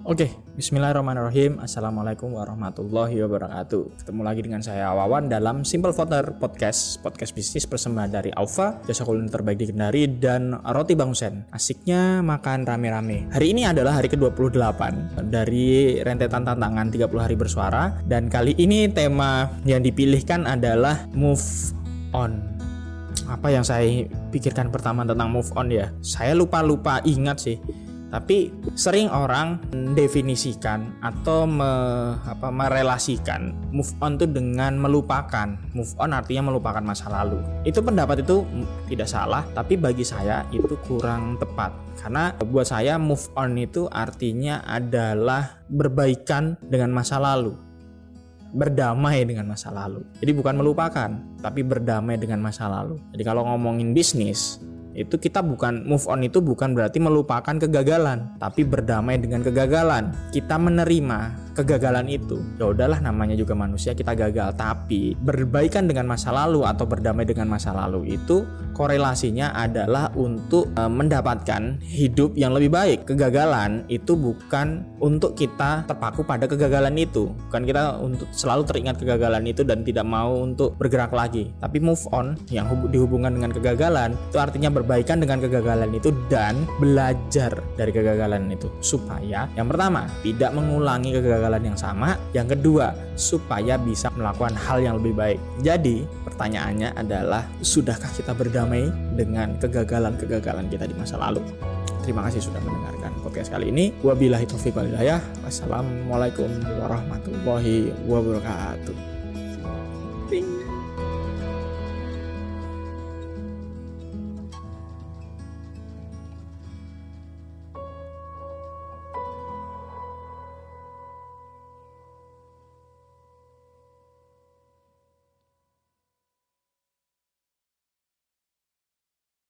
Oke, bismillahirrahmanirrahim. Assalamualaikum warahmatullahi wabarakatuh. Ketemu lagi dengan saya Wawan dalam Simple Voter Podcast, podcast bisnis persembahan dari Alfa, jasa kuliner terbaik di Kendari, dan Roti Bang Husen. Asiknya makan rame-rame. Hari ini adalah hari ke-28 dari rentetan tantangan 30 hari bersuara, dan kali ini tema yang dipilihkan adalah move on apa yang saya pikirkan pertama tentang move on ya saya lupa-lupa ingat sih tapi sering orang definisikan atau me, apa, merelasikan move on itu dengan melupakan. Move on artinya melupakan masa lalu. Itu pendapat itu tidak salah, tapi bagi saya itu kurang tepat. Karena buat saya move on itu artinya adalah berbaikan dengan masa lalu. Berdamai dengan masa lalu. Jadi bukan melupakan, tapi berdamai dengan masa lalu. Jadi kalau ngomongin bisnis, itu kita bukan move on itu bukan berarti melupakan kegagalan tapi berdamai dengan kegagalan. Kita menerima kegagalan itu ya udahlah namanya juga manusia kita gagal. Tapi berbaikan dengan masa lalu atau berdamai dengan masa lalu itu korelasinya adalah untuk e, mendapatkan hidup yang lebih baik. Kegagalan itu bukan untuk kita terpaku pada kegagalan itu. Bukan kita untuk selalu teringat kegagalan itu dan tidak mau untuk bergerak lagi. Tapi move on yang hub dihubungkan dengan kegagalan itu artinya berbaikan dengan kegagalan itu dan belajar dari kegagalan itu. Supaya yang pertama tidak mengulangi kegagalan kegagalan yang sama. Yang kedua, supaya bisa melakukan hal yang lebih baik. Jadi, pertanyaannya adalah sudahkah kita berdamai dengan kegagalan-kegagalan kita di masa lalu? Terima kasih sudah mendengarkan podcast kali ini. Wabillahi taufiq walhidayah. Wassalamualaikum warahmatullahi wabarakatuh.